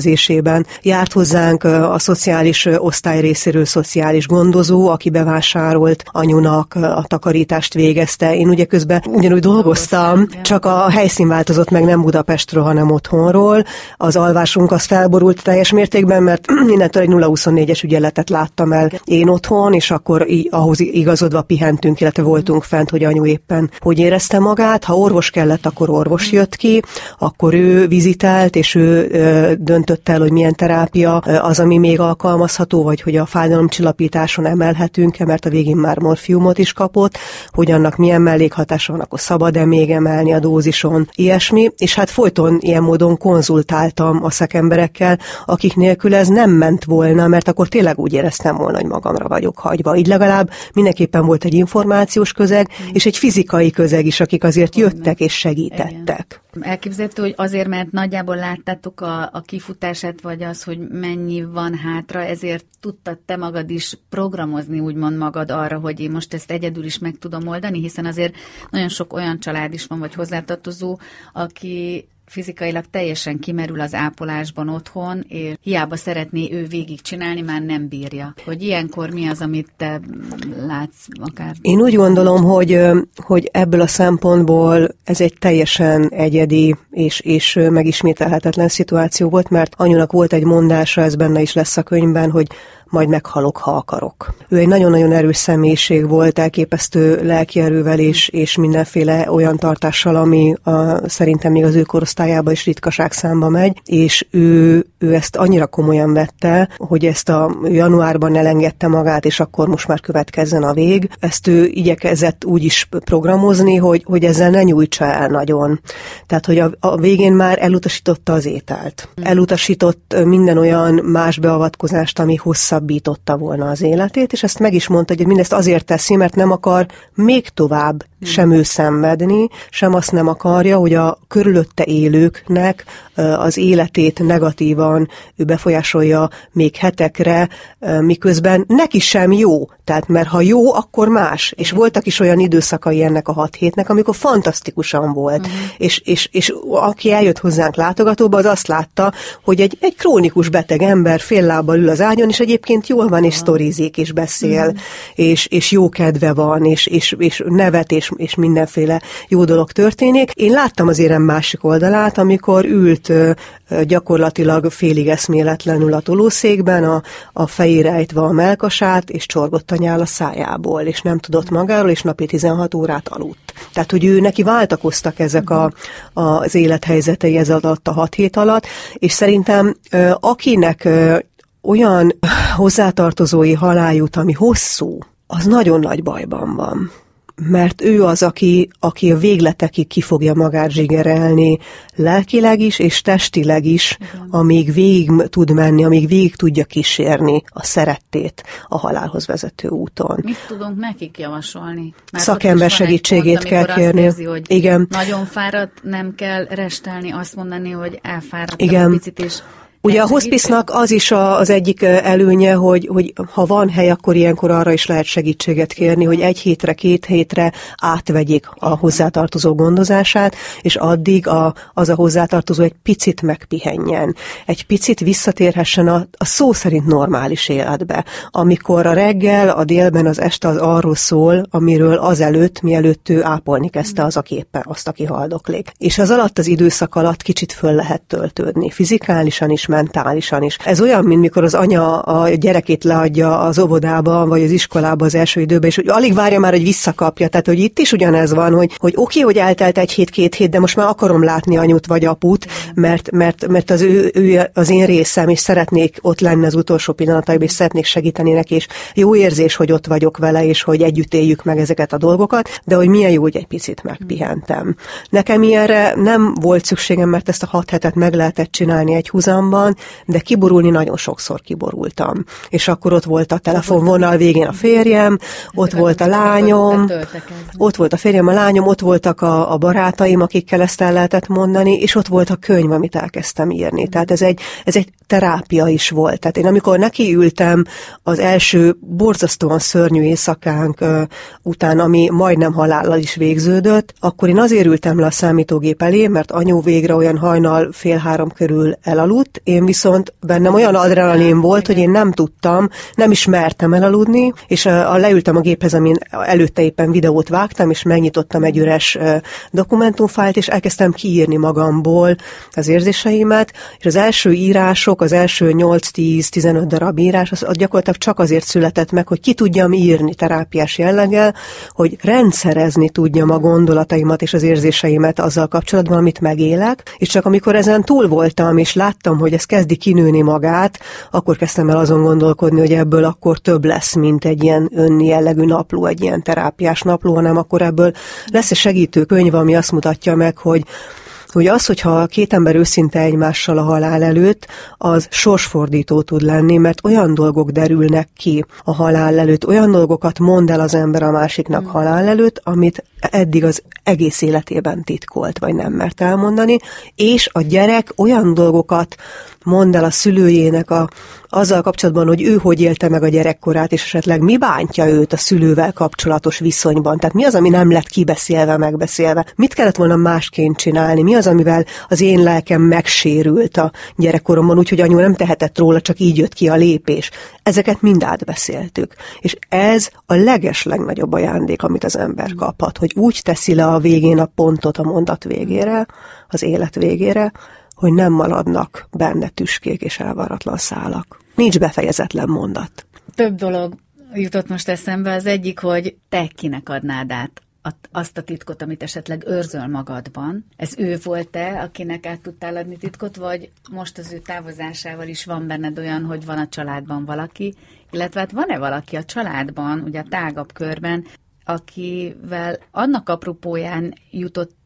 megszervezésében járt hozzánk a szociális osztály részéről szociális gondozó, aki bevásárolt anyunak, a takarítást végezte. Én ugye közben ugyanúgy dolgoztam, csak a helyszín változott meg nem Budapestről, hanem otthonról. Az alvásunk az felborult teljes mértékben, mert innentől egy 0-24-es ügyeletet láttam el én otthon, és akkor ahhoz igazodva pihentünk, illetve voltunk fent, hogy anyu éppen hogy érezte magát. Ha orvos kellett, akkor orvos jött ki, akkor ő vizitelt, és ő döntött el, hogy milyen terápia az, ami még alkalmazható, vagy hogy a fájdalomcsillapításon emelhetünk-e, mert a végén már morfiumot is kapott, hogy annak milyen mellékhatása van, akkor szabad-e még emelni a dózison, ilyesmi, és hát folyton ilyen módon konzultáltam a szakemberekkel, akik nélkül ez nem ment volna, mert akkor tényleg úgy éreztem volna, hogy magamra vagyok hagyva. Így legalább mindenképpen volt egy információs közeg, mm. és egy fizikai közeg is, akik azért jöttek és segítettek. Igen. Elképzelhető, hogy azért, mert nagyjából láttátok a, a kifutását, vagy az, hogy mennyi van hátra, ezért tudtad te magad is programozni, úgymond magad arra, hogy én most ezt egyedül is meg tudom oldani, hiszen azért nagyon sok olyan család is van, vagy hozzátartozó, aki fizikailag teljesen kimerül az ápolásban otthon, és hiába szeretné ő végigcsinálni, már nem bírja. Hogy ilyenkor mi az, amit te látsz akár? Én úgy gondolom, hogy, hogy ebből a szempontból ez egy teljesen egyedi és, és megismételhetetlen szituáció volt, mert anyunak volt egy mondása, ez benne is lesz a könyvben, hogy majd meghalok, ha akarok. Ő egy nagyon-nagyon erős személyiség volt, elképesztő lelkierővel és, és mindenféle olyan tartással, ami a, szerintem még az ő korosztályába is ritkaság számba megy, és ő, ő ezt annyira komolyan vette, hogy ezt a januárban elengedte magát, és akkor most már következzen a vég. Ezt ő igyekezett úgy is programozni, hogy, hogy ezzel ne nyújtsa el nagyon. Tehát, hogy a, a végén már elutasította az ételt. Elutasított minden olyan más beavatkozást, ami hosszabb meghosszabbította volna az életét, és ezt meg is mondta, hogy mindezt azért teszi, mert nem akar még tovább sem ő szenvedni, sem azt nem akarja, hogy a körülötte élőknek az életét negatívan ő befolyásolja még hetekre, miközben neki sem jó. Tehát, mert ha jó, akkor más. És voltak is olyan időszakai ennek a hat hétnek, amikor fantasztikusan volt. Uh-huh. És, és, és aki eljött hozzánk látogatóba, az azt látta, hogy egy, egy krónikus beteg ember fél lábbal ül az ágyon, és egyébként jól van, és sztorizik, és beszél, uh-huh. és, és jó kedve van, és, és, és nevet, és, és mindenféle jó dolog történik. Én láttam az érem másik oldalát, amikor ült gyakorlatilag félig eszméletlenül a tolószékben, a, a fejére ejtve a melkasát, és csorgott a nyál a szájából, és nem tudott magáról, és napi 16 órát aludt. Tehát, hogy ő neki váltakoztak ezek a, az élethelyzetei ez alatt a hat hét alatt, és szerintem akinek olyan hozzátartozói halál jut, ami hosszú, az nagyon nagy bajban van mert ő az, aki, aki a végletekig ki fogja magát zsigerelni, lelkileg is és testileg is, Igen. amíg végig tud menni, amíg végig tudja kísérni a szerettét a halálhoz vezető úton. Mit tudunk nekik javasolni? Mert Szakember segítségét pont, kell kérni. Érzi, hogy Igen. Nagyon fáradt, nem kell restelni, azt mondani, hogy elfáradt Igen. egy picit, és Ugye a hospice az is a, az egyik előnye, hogy, hogy ha van hely, akkor ilyenkor arra is lehet segítséget kérni, hogy egy hétre, két hétre átvegyék a hozzátartozó gondozását, és addig a, az a hozzátartozó egy picit megpihenjen. Egy picit visszatérhessen a, a szó szerint normális életbe. Amikor a reggel, a délben, az este az arról szól, amiről azelőtt, mielőtt ő ápolni kezdte az, aki éppen azt, aki haldoklik. És az alatt az időszak alatt kicsit föl lehet töltődni. Fizikálisan is, mentálisan is. Ez olyan, mint mikor az anya a gyerekét leadja az óvodába, vagy az iskolába az első időben, és hogy alig várja már, hogy visszakapja. Tehát, hogy itt is ugyanez van, hogy, hogy oké, hogy eltelt egy hét, két hét, de most már akarom látni anyut vagy aput, mert, mert, mert az ő, ő, az én részem, és szeretnék ott lenni az utolsó pillanataiban, és szeretnék segíteni neki, és jó érzés, hogy ott vagyok vele, és hogy együtt éljük meg ezeket a dolgokat, de hogy milyen jó, hogy egy picit megpihentem. Nekem ilyenre nem volt szükségem, mert ezt a hat hetet meg lehetett csinálni egy húzamban, van, de kiborulni nagyon sokszor kiborultam. És akkor ott volt a telefonvonal végén a férjem, ott volt a lányom, ott volt a férjem, a lányom, ott voltak a, a barátaim, akikkel ezt el lehetett mondani, és ott volt a könyv, amit elkezdtem írni. Tehát ez egy, ez egy terápia is volt. Tehát én amikor nekiültem az első borzasztóan szörnyű éjszakánk uh, után, ami majdnem halállal is végződött, akkor én azért ültem le a számítógép elé, mert anyu végre olyan hajnal fél három körül elaludt, én viszont bennem olyan adrenalin volt, hogy én nem tudtam, nem is mertem elaludni, és a, a leültem a géphez, amin előtte éppen videót vágtam, és megnyitottam egy üres dokumentumfájlt, és elkezdtem kiírni magamból az érzéseimet, és az első írások, az első 8-10-15 darab írás, az gyakorlatilag csak azért született meg, hogy ki tudjam írni terápiás jelleggel, hogy rendszerezni tudjam a gondolataimat és az érzéseimet azzal kapcsolatban, amit megélek, és csak amikor ezen túl voltam, és láttam, hogy ez kezdi kinőni magát, akkor kezdtem el azon gondolkodni, hogy ebből akkor több lesz, mint egy ilyen önjellegű napló, egy ilyen terápiás napló, hanem akkor ebből lesz egy segítő könyv, ami azt mutatja meg, hogy hogy az, hogyha két ember őszinte egymással a halál előtt, az sorsfordító tud lenni, mert olyan dolgok derülnek ki a halál előtt, olyan dolgokat mond el az ember a másiknak mm. halál előtt, amit eddig az egész életében titkolt, vagy nem mert elmondani, és a gyerek olyan dolgokat mond el a szülőjének a, azzal kapcsolatban, hogy ő hogy élte meg a gyerekkorát, és esetleg mi bántja őt a szülővel kapcsolatos viszonyban. Tehát mi az, ami nem lett kibeszélve, megbeszélve? Mit kellett volna másként csinálni? Mi az, amivel az én lelkem megsérült a gyerekkoromban, úgyhogy anyu nem tehetett róla, csak így jött ki a lépés. Ezeket mind átbeszéltük. És ez a leges legnagyobb ajándék, amit az ember kaphat, hogy úgy teszi le a végén a pontot a mondat végére, az élet végére, hogy nem maradnak benne tüskék és elvaratlan szálak. Nincs befejezetlen mondat. Több dolog jutott most eszembe. Az egyik, hogy te kinek adnád át azt a titkot, amit esetleg őrzöl magadban. Ez ő volt-e, akinek át tudtál adni titkot, vagy most az ő távozásával is van benned olyan, hogy van a családban valaki, illetve hát van-e valaki a családban, ugye a tágabb körben, akivel annak apropóján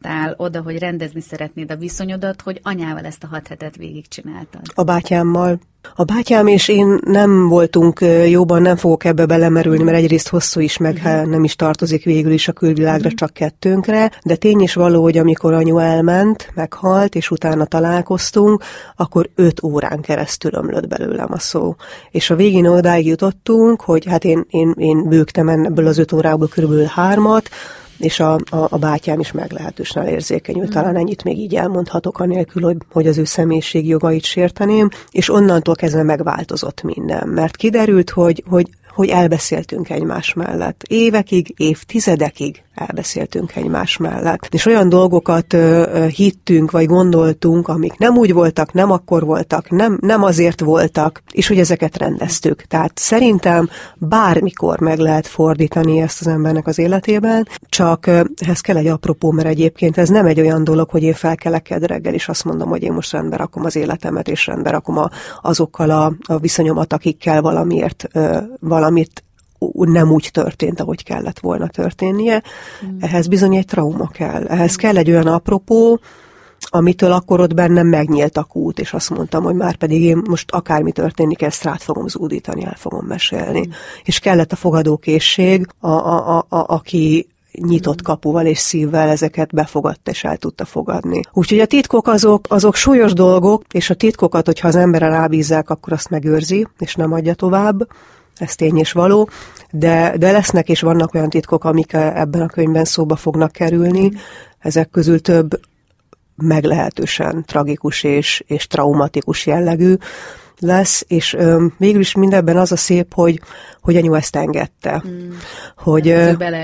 jutottál oda, hogy rendezni szeretnéd a viszonyodat, hogy anyával ezt a hat hetet végigcsináltad? A bátyámmal. A bátyám és én nem voltunk jóban, nem fogok ebbe belemerülni, mert egyrészt hosszú is, meg uh-huh. nem is tartozik végül is a külvilágra, uh-huh. csak kettőnkre, de tény is való, hogy amikor anyu elment, meghalt, és utána találkoztunk, akkor öt órán keresztül ömlött belőlem a szó. És a végén odáig jutottunk, hogy hát én, én, én bőgtem ebből az öt órából körülbelül hármat, és a, a, a bátyám is meglehetősen elérzékenyült. Mm. Talán ennyit még így elmondhatok, anélkül, hogy, hogy az ő személyiség jogait sérteném, és onnantól kezdve megváltozott minden, mert kiderült, hogy, hogy hogy elbeszéltünk egymás mellett. Évekig, évtizedekig elbeszéltünk egymás mellett. És olyan dolgokat ö, hittünk, vagy gondoltunk, amik nem úgy voltak, nem akkor voltak, nem, nem azért voltak, és hogy ezeket rendeztük. Tehát szerintem bármikor meg lehet fordítani ezt az embernek az életében, csak ö, ehhez kell egy apropó, mert egyébként ez nem egy olyan dolog, hogy én felkelek reggel, és azt mondom, hogy én most rendbe rakom az életemet, és rendbe rakom a, azokkal a, a viszonyomat, akikkel valamiért ö, valamit nem úgy történt, ahogy kellett volna történnie. Mm. Ehhez bizony egy trauma kell. Ehhez kell egy olyan apropó, amitől akkor ott bennem megnyílt a kút, és azt mondtam, hogy már pedig én most akármi történik, ezt rá fogom zúdítani, el fogom mesélni. Mm. És kellett a fogadókészség, a, a, a, a, aki nyitott kapuval és szívvel ezeket befogadta és el tudta fogadni. Úgyhogy a titkok azok, azok súlyos dolgok, és a titkokat, hogyha az emberre rábízzák, akkor azt megőrzi, és nem adja tovább ez tény és való, de, de lesznek és vannak olyan titkok, amik ebben a könyvben szóba fognak kerülni. Ezek közül több meglehetősen tragikus és, és traumatikus jellegű lesz, és végül is mindebben az a szép, hogy, hogy anyu ezt engedte. Mm. Hogy,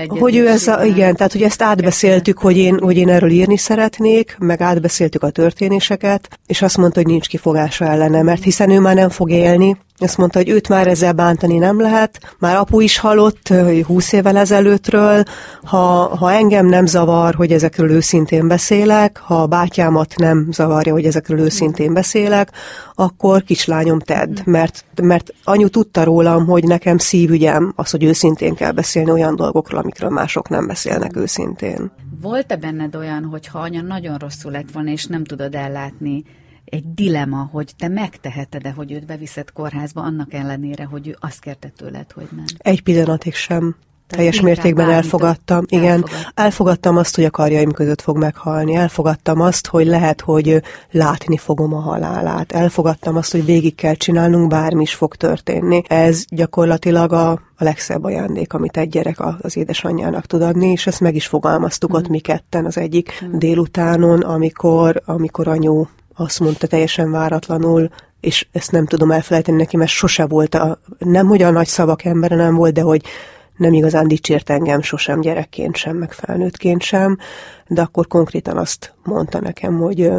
hogy ő ez a, igen, tehát hogy ezt átbeszéltük, hogy én, hogy én erről írni szeretnék, meg átbeszéltük a történéseket, és azt mondta, hogy nincs kifogása ellene, mert hiszen ő már nem fog élni, azt mondta, hogy őt már ezzel bántani nem lehet. Már apu is halott, húsz évvel ezelőttről. Ha, ha engem nem zavar, hogy ezekről őszintén beszélek, ha a bátyámat nem zavarja, hogy ezekről őszintén beszélek, akkor kislányom tedd. Mert, mert anyu tudta rólam, hogy nekem szívügyem az, hogy őszintén kell beszélni olyan dolgokról, amikről mások nem beszélnek őszintén. Volt-e benned olyan, hogy ha anya nagyon rosszul lett volna, és nem tudod ellátni, egy dilema, hogy te megteheted-e, hogy őt beviszed kórházba, annak ellenére, hogy ő azt kérte tőled, hogy nem. Egy pillanatig sem. Teljes mértékben elfogadtam. Igen, elfogad. elfogadtam azt, hogy a karjaim között fog meghalni. Elfogadtam azt, hogy lehet, hogy látni fogom a halálát. Elfogadtam azt, hogy végig kell csinálnunk, bármi is fog történni. Ez gyakorlatilag a, a legszebb ajándék, amit egy gyerek az édesanyjának tud adni, és ezt meg is fogalmaztuk mm. ott mi ketten az egyik mm. délutánon, amikor, amikor anyu azt mondta teljesen váratlanul, és ezt nem tudom elfelejteni neki, mert sose volt, a, nem hogy a nagy szavak embere nem volt, de hogy nem igazán dicsért engem sosem gyerekként sem, meg felnőttként sem, de akkor konkrétan azt mondta nekem, hogy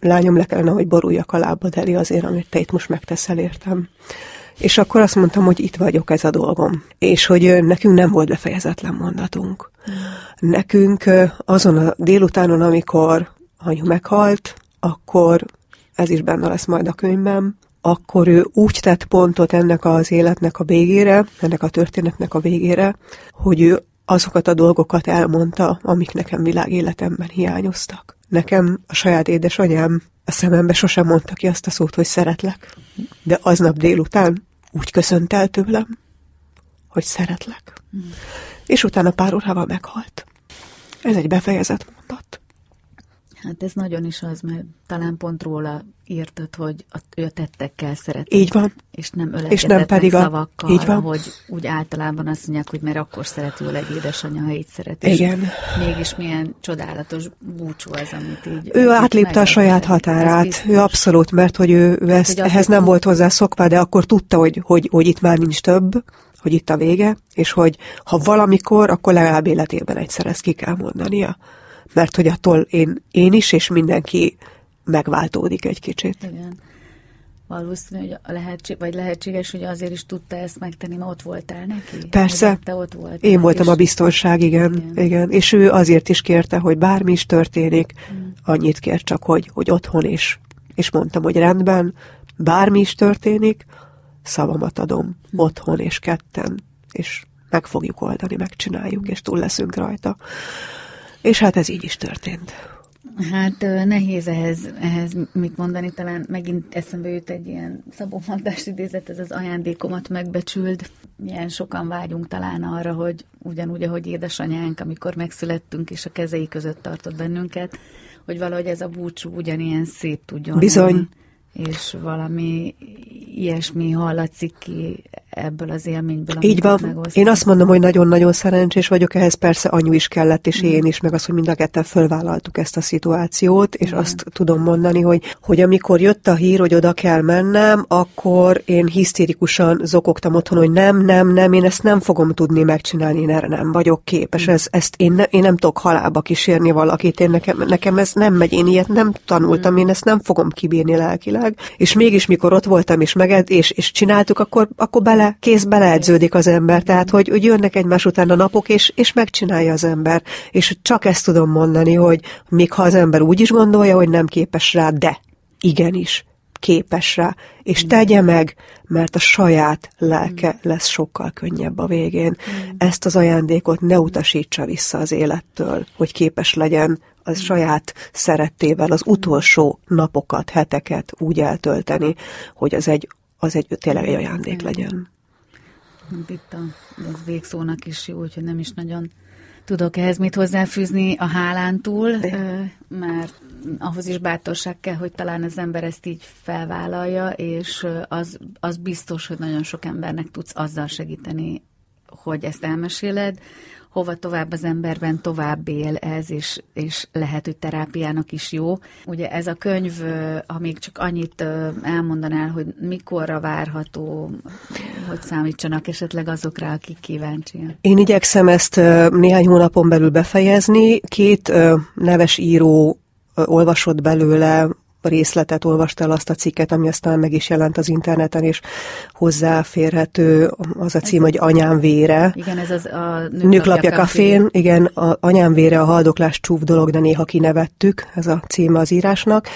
lányom, le kellene, hogy boruljak a lábad elé azért, amit te itt most megteszel értem. És akkor azt mondtam, hogy itt vagyok, ez a dolgom. És hogy nekünk nem volt befejezetlen mondatunk. Nekünk azon a délutánon, amikor anyu meghalt, akkor ez is benne lesz majd a könyvben, akkor ő úgy tett pontot ennek az életnek a végére, ennek a történetnek a végére, hogy ő azokat a dolgokat elmondta, amik nekem világéletemben hiányoztak. Nekem a saját édesanyám a szemembe sosem mondta ki azt a szót, hogy szeretlek. De aznap délután úgy köszönt el tőlem, hogy szeretlek. Mm. És utána pár órával meghalt. Ez egy befejezett mondat. Hát ez nagyon is az, mert talán pont róla írtad, hogy a, ő a tettekkel szeretett. Így van. És nem és nem pedig a... szavakkal, így van. hogy úgy általában azt mondják, hogy mert akkor szeret jól egy édesanyja, ha így szeret. Igen. Mégis milyen csodálatos búcsú az, amit így... Ő átlépte a saját határát. Ő abszolút, mert hogy ő, ő ezt, hogy ehhez nem volt hozzá szokva, de akkor tudta, hogy, hogy, hogy itt már nincs több, hogy itt a vége, és hogy ha valamikor, akkor legalább életében egyszer ezt ki kell mondania mert hogy attól én, én is, és mindenki megváltódik egy kicsit. Igen. Valószínű, hogy a lehetség, vagy lehetséges, hogy azért is tudta ezt megtenni, mert ott voltál neki? Persze. Te ott voltál, Én voltam a biztonság, igen, igen. igen. És ő azért is kérte, hogy bármi is történik, hmm. annyit kér csak, hogy, hogy otthon is. És mondtam, hogy rendben, bármi is történik, szavamat adom hmm. otthon és ketten, és meg fogjuk oldani, megcsináljuk, és túl leszünk rajta. És hát ez így is történt. Hát nehéz ehhez, ehhez mit mondani, talán megint eszembe jut egy ilyen Szabó Magdás idézet, ez az ajándékomat megbecsüld. Milyen sokan vágyunk talán arra, hogy ugyanúgy, ahogy édesanyánk, amikor megszülettünk, és a kezei között tartott bennünket, hogy valahogy ez a búcsú ugyanilyen szép tudjon Bizony. Lenni és valami ilyesmi hallatszik ki ebből az élményből. Így van. Én azt mondom, hogy nagyon-nagyon szerencsés vagyok, ehhez persze anyu is kellett, és mm. én is, meg az, hogy mind a ketten fölvállaltuk ezt a szituációt, és mm. azt tudom mondani, hogy, hogy amikor jött a hír, hogy oda kell mennem, akkor én hisztérikusan zokogtam otthon, hogy nem, nem, nem, én ezt nem fogom tudni megcsinálni, én erre nem vagyok képes, mm. ez, ezt én, ne, én nem tudok halálba kísérni valakit, én nekem, nekem ez nem megy, én ilyet nem tanultam, mm. én ezt nem fogom kibírni lelkileg meg, és mégis mikor ott voltam és meged, és, és csináltuk, akkor, akkor bele, kész beleedződik az ember, tehát hogy, hogy jönnek egymás után a napok, és, és megcsinálja az ember. És csak ezt tudom mondani, hogy még ha az ember úgy is gondolja, hogy nem képes rá, de igenis, képes rá, és tegye meg, mert a saját lelke lesz sokkal könnyebb a végén. Ezt az ajándékot ne utasítsa vissza az élettől, hogy képes legyen a saját szerettével az utolsó napokat, heteket úgy eltölteni, hogy az egy, az egy tényleg egy ajándék legyen. Itt a, a végszónak is jó, hogy nem is nagyon tudok ehhez mit hozzáfűzni a hálán túl, mert ahhoz is bátorság kell, hogy talán az ember ezt így felvállalja, és az, az biztos, hogy nagyon sok embernek tudsz azzal segíteni, hogy ezt elmeséled, hova tovább az emberben tovább él ez, és, és lehet, hogy terápiának is jó. Ugye ez a könyv, ha még csak annyit elmondanál, hogy mikorra várható, hogy számítsanak esetleg azokra, akik kíváncsiak. Én igyekszem ezt néhány hónapon belül befejezni. Két neves író olvasott belőle részletet olvasta el azt a cikket, ami aztán meg is jelent az interneten, és hozzáférhető az a cím, ez hogy Anyám vére. Igen, ez az a Nőklapja kafén. Igen, a Anyám vére a haldoklás csúf dolog, de néha kinevettük, ez a címe az írásnak.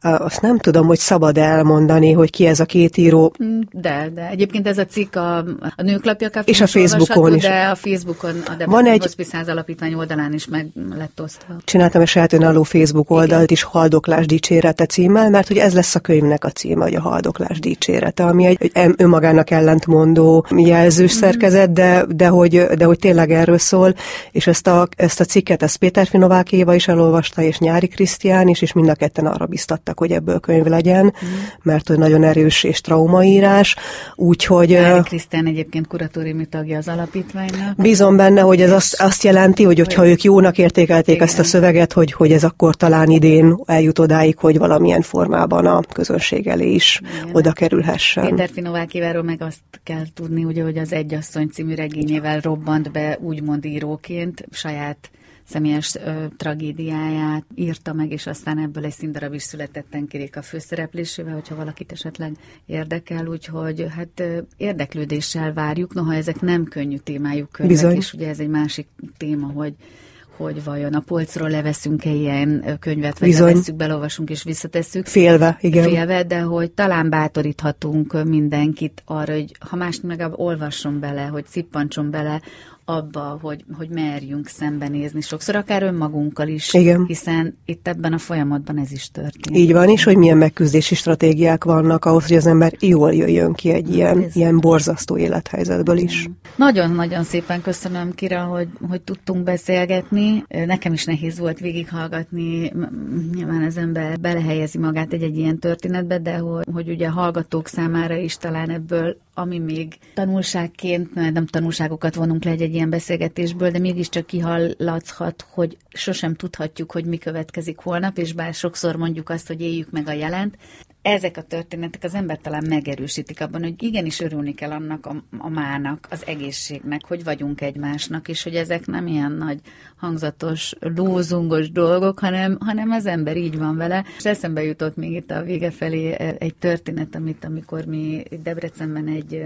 Azt nem tudom, hogy szabad elmondani, hogy ki ez a két író. Mm, de, de egyébként ez a cikk a, a nőklapja És a Facebookon is. De a Facebookon, a Van egy Hospice Alapítvány oldalán is meg lett osztva. Csináltam egy saját önálló Facebook oldalt Igen. is, Haldoklás dicsérete címmel, mert hogy ez lesz a könyvnek a címe, hogy a Haldoklás dicsérete, ami egy, egy önmagának ellentmondó jelzős mm-hmm. szerkezet, de, de, hogy, de hogy tényleg erről szól, és ezt a, ezt a cikket, ezt Péter Finovák Éva is elolvasta, és Nyári Krisztián is, és mind a ketten arra biztattak, hogy ebből könyv legyen, mm. mert hogy nagyon erős és traumaírás, úgyhogy... Nyári Krisztián egyébként kuratóriumi tagja az alapítványnak. Bízom benne, hogy ez azt, azt jelenti, hogy hogyha ők jónak értékelték Igen. ezt a szöveget, hogy, hogy ez akkor talán idén eljut odáig, hogy valamilyen formában a közönség elé is Igen. oda kerülhessen. Péter Finovákiváról meg azt kell tudni, ugye, hogy az Egyasszony című regényével robbant be úgymond íróként saját személyes ö, tragédiáját írta meg, és aztán ebből egy színdarab is született Enkirék a főszereplésével, hogyha valakit esetleg érdekel, úgyhogy hát ö, érdeklődéssel várjuk, noha ezek nem könnyű témájuk könyvek, Bizony. és ugye ez egy másik téma, hogy hogy vajon a polcról leveszünk-e ilyen könyvet, vagy Bizony. levesszük, belolvasunk és visszatesszük. Félve, igen. Félve, de hogy talán bátoríthatunk mindenkit arra, hogy ha más meg olvasson bele, hogy szippantson bele abba, hogy, hogy merjünk szembenézni sokszor, akár önmagunkkal is, Igen. hiszen itt ebben a folyamatban ez is történik. Így van, és hogy milyen megküzdési stratégiák vannak ahhoz, hogy az ember jól jöjjön ki egy ilyen, ilyen borzasztó élethelyzetből is. Nagyon-nagyon szépen köszönöm, Kira, hogy, hogy tudtunk beszélgetni. Nekem is nehéz volt végighallgatni, nyilván az ember belehelyezi magát egy-egy ilyen történetbe, de hogy, hogy ugye a hallgatók számára is talán ebből ami még tanulságként, nem tanulságokat vonunk le egy, ilyen beszélgetésből, de mégiscsak kihallatszhat, hogy sosem tudhatjuk, hogy mi következik holnap, és bár sokszor mondjuk azt, hogy éljük meg a jelent, ezek a történetek az ember talán megerősítik abban, hogy igenis örülni kell annak a, a mának, az egészségnek, hogy vagyunk egymásnak, és hogy ezek nem ilyen nagy hangzatos, lózungos dolgok, hanem, hanem az ember így van vele. És eszembe jutott még itt a vége felé egy történet, amit amikor mi Debrecenben egy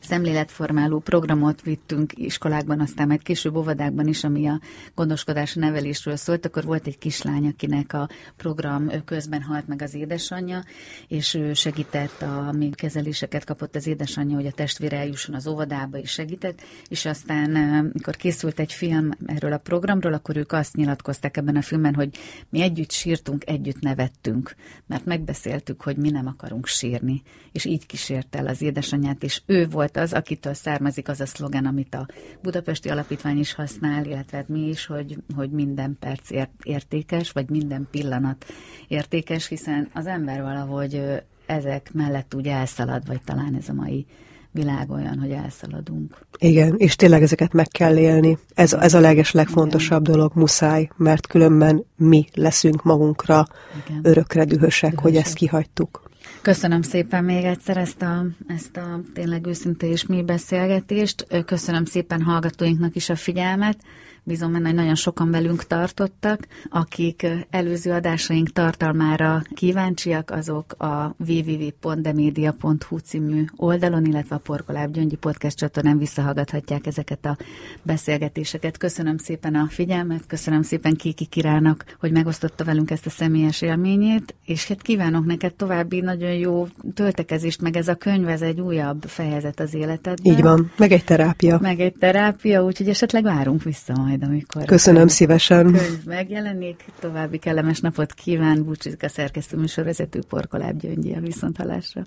szemléletformáló programot vittünk iskolákban, aztán majd később óvodákban is, ami a gondoskodás nevelésről szólt, akkor volt egy kislány, akinek a program közben halt meg az édesanyja, és ő segített, a még kezeléseket kapott az édesanyja, hogy a testvére eljusson az óvodába, és segített, és aztán, mikor készült egy film erről a programról, akkor ők azt nyilatkozták ebben a filmben, hogy mi együtt sírtunk, együtt nevettünk, mert megbeszéltük, hogy mi nem akarunk sírni, és így kísért el az édesanyját, és ő volt volt az, akitől származik az a szlogen, amit a Budapesti Alapítvány is használ, illetve hát mi is, hogy, hogy minden perc értékes, vagy minden pillanat értékes, hiszen az ember valahogy ezek mellett úgy elszalad, vagy talán ez a mai világ olyan, hogy elszaladunk. Igen, és tényleg ezeket meg kell élni. Ez, ez a leges, legfontosabb Igen. dolog, muszáj, mert különben mi leszünk magunkra Igen. örökre dühösek, dühösek, hogy ezt kihagytuk. Köszönöm szépen még egyszer ezt a, ezt a tényleg őszinte és mi beszélgetést. Köszönöm szépen hallgatóinknak is a figyelmet. Bízom benne, hogy nagyon sokan velünk tartottak. Akik előző adásaink tartalmára kíváncsiak, azok a www.demedia.hu című oldalon, illetve a Porkoláb Gyöngyi podcast csatornán visszahallgathatják ezeket a beszélgetéseket. Köszönöm szépen a figyelmet, köszönöm szépen Kiki Kirának, hogy megosztotta velünk ezt a személyes élményét, és hát kívánok neked további nagyon jó töltekezést, meg ez a könyv, ez egy újabb fejezet az életedben. Így van, meg egy terápia. Meg egy terápia, úgyhogy esetleg várunk vissza majd majd, amikor... Köszönöm szívesen. Könyv megjelenik. További kellemes napot kíván. Búcsúzik a szerkesztő műsorvezető Porkoláb Gyöngyi a viszontalásra.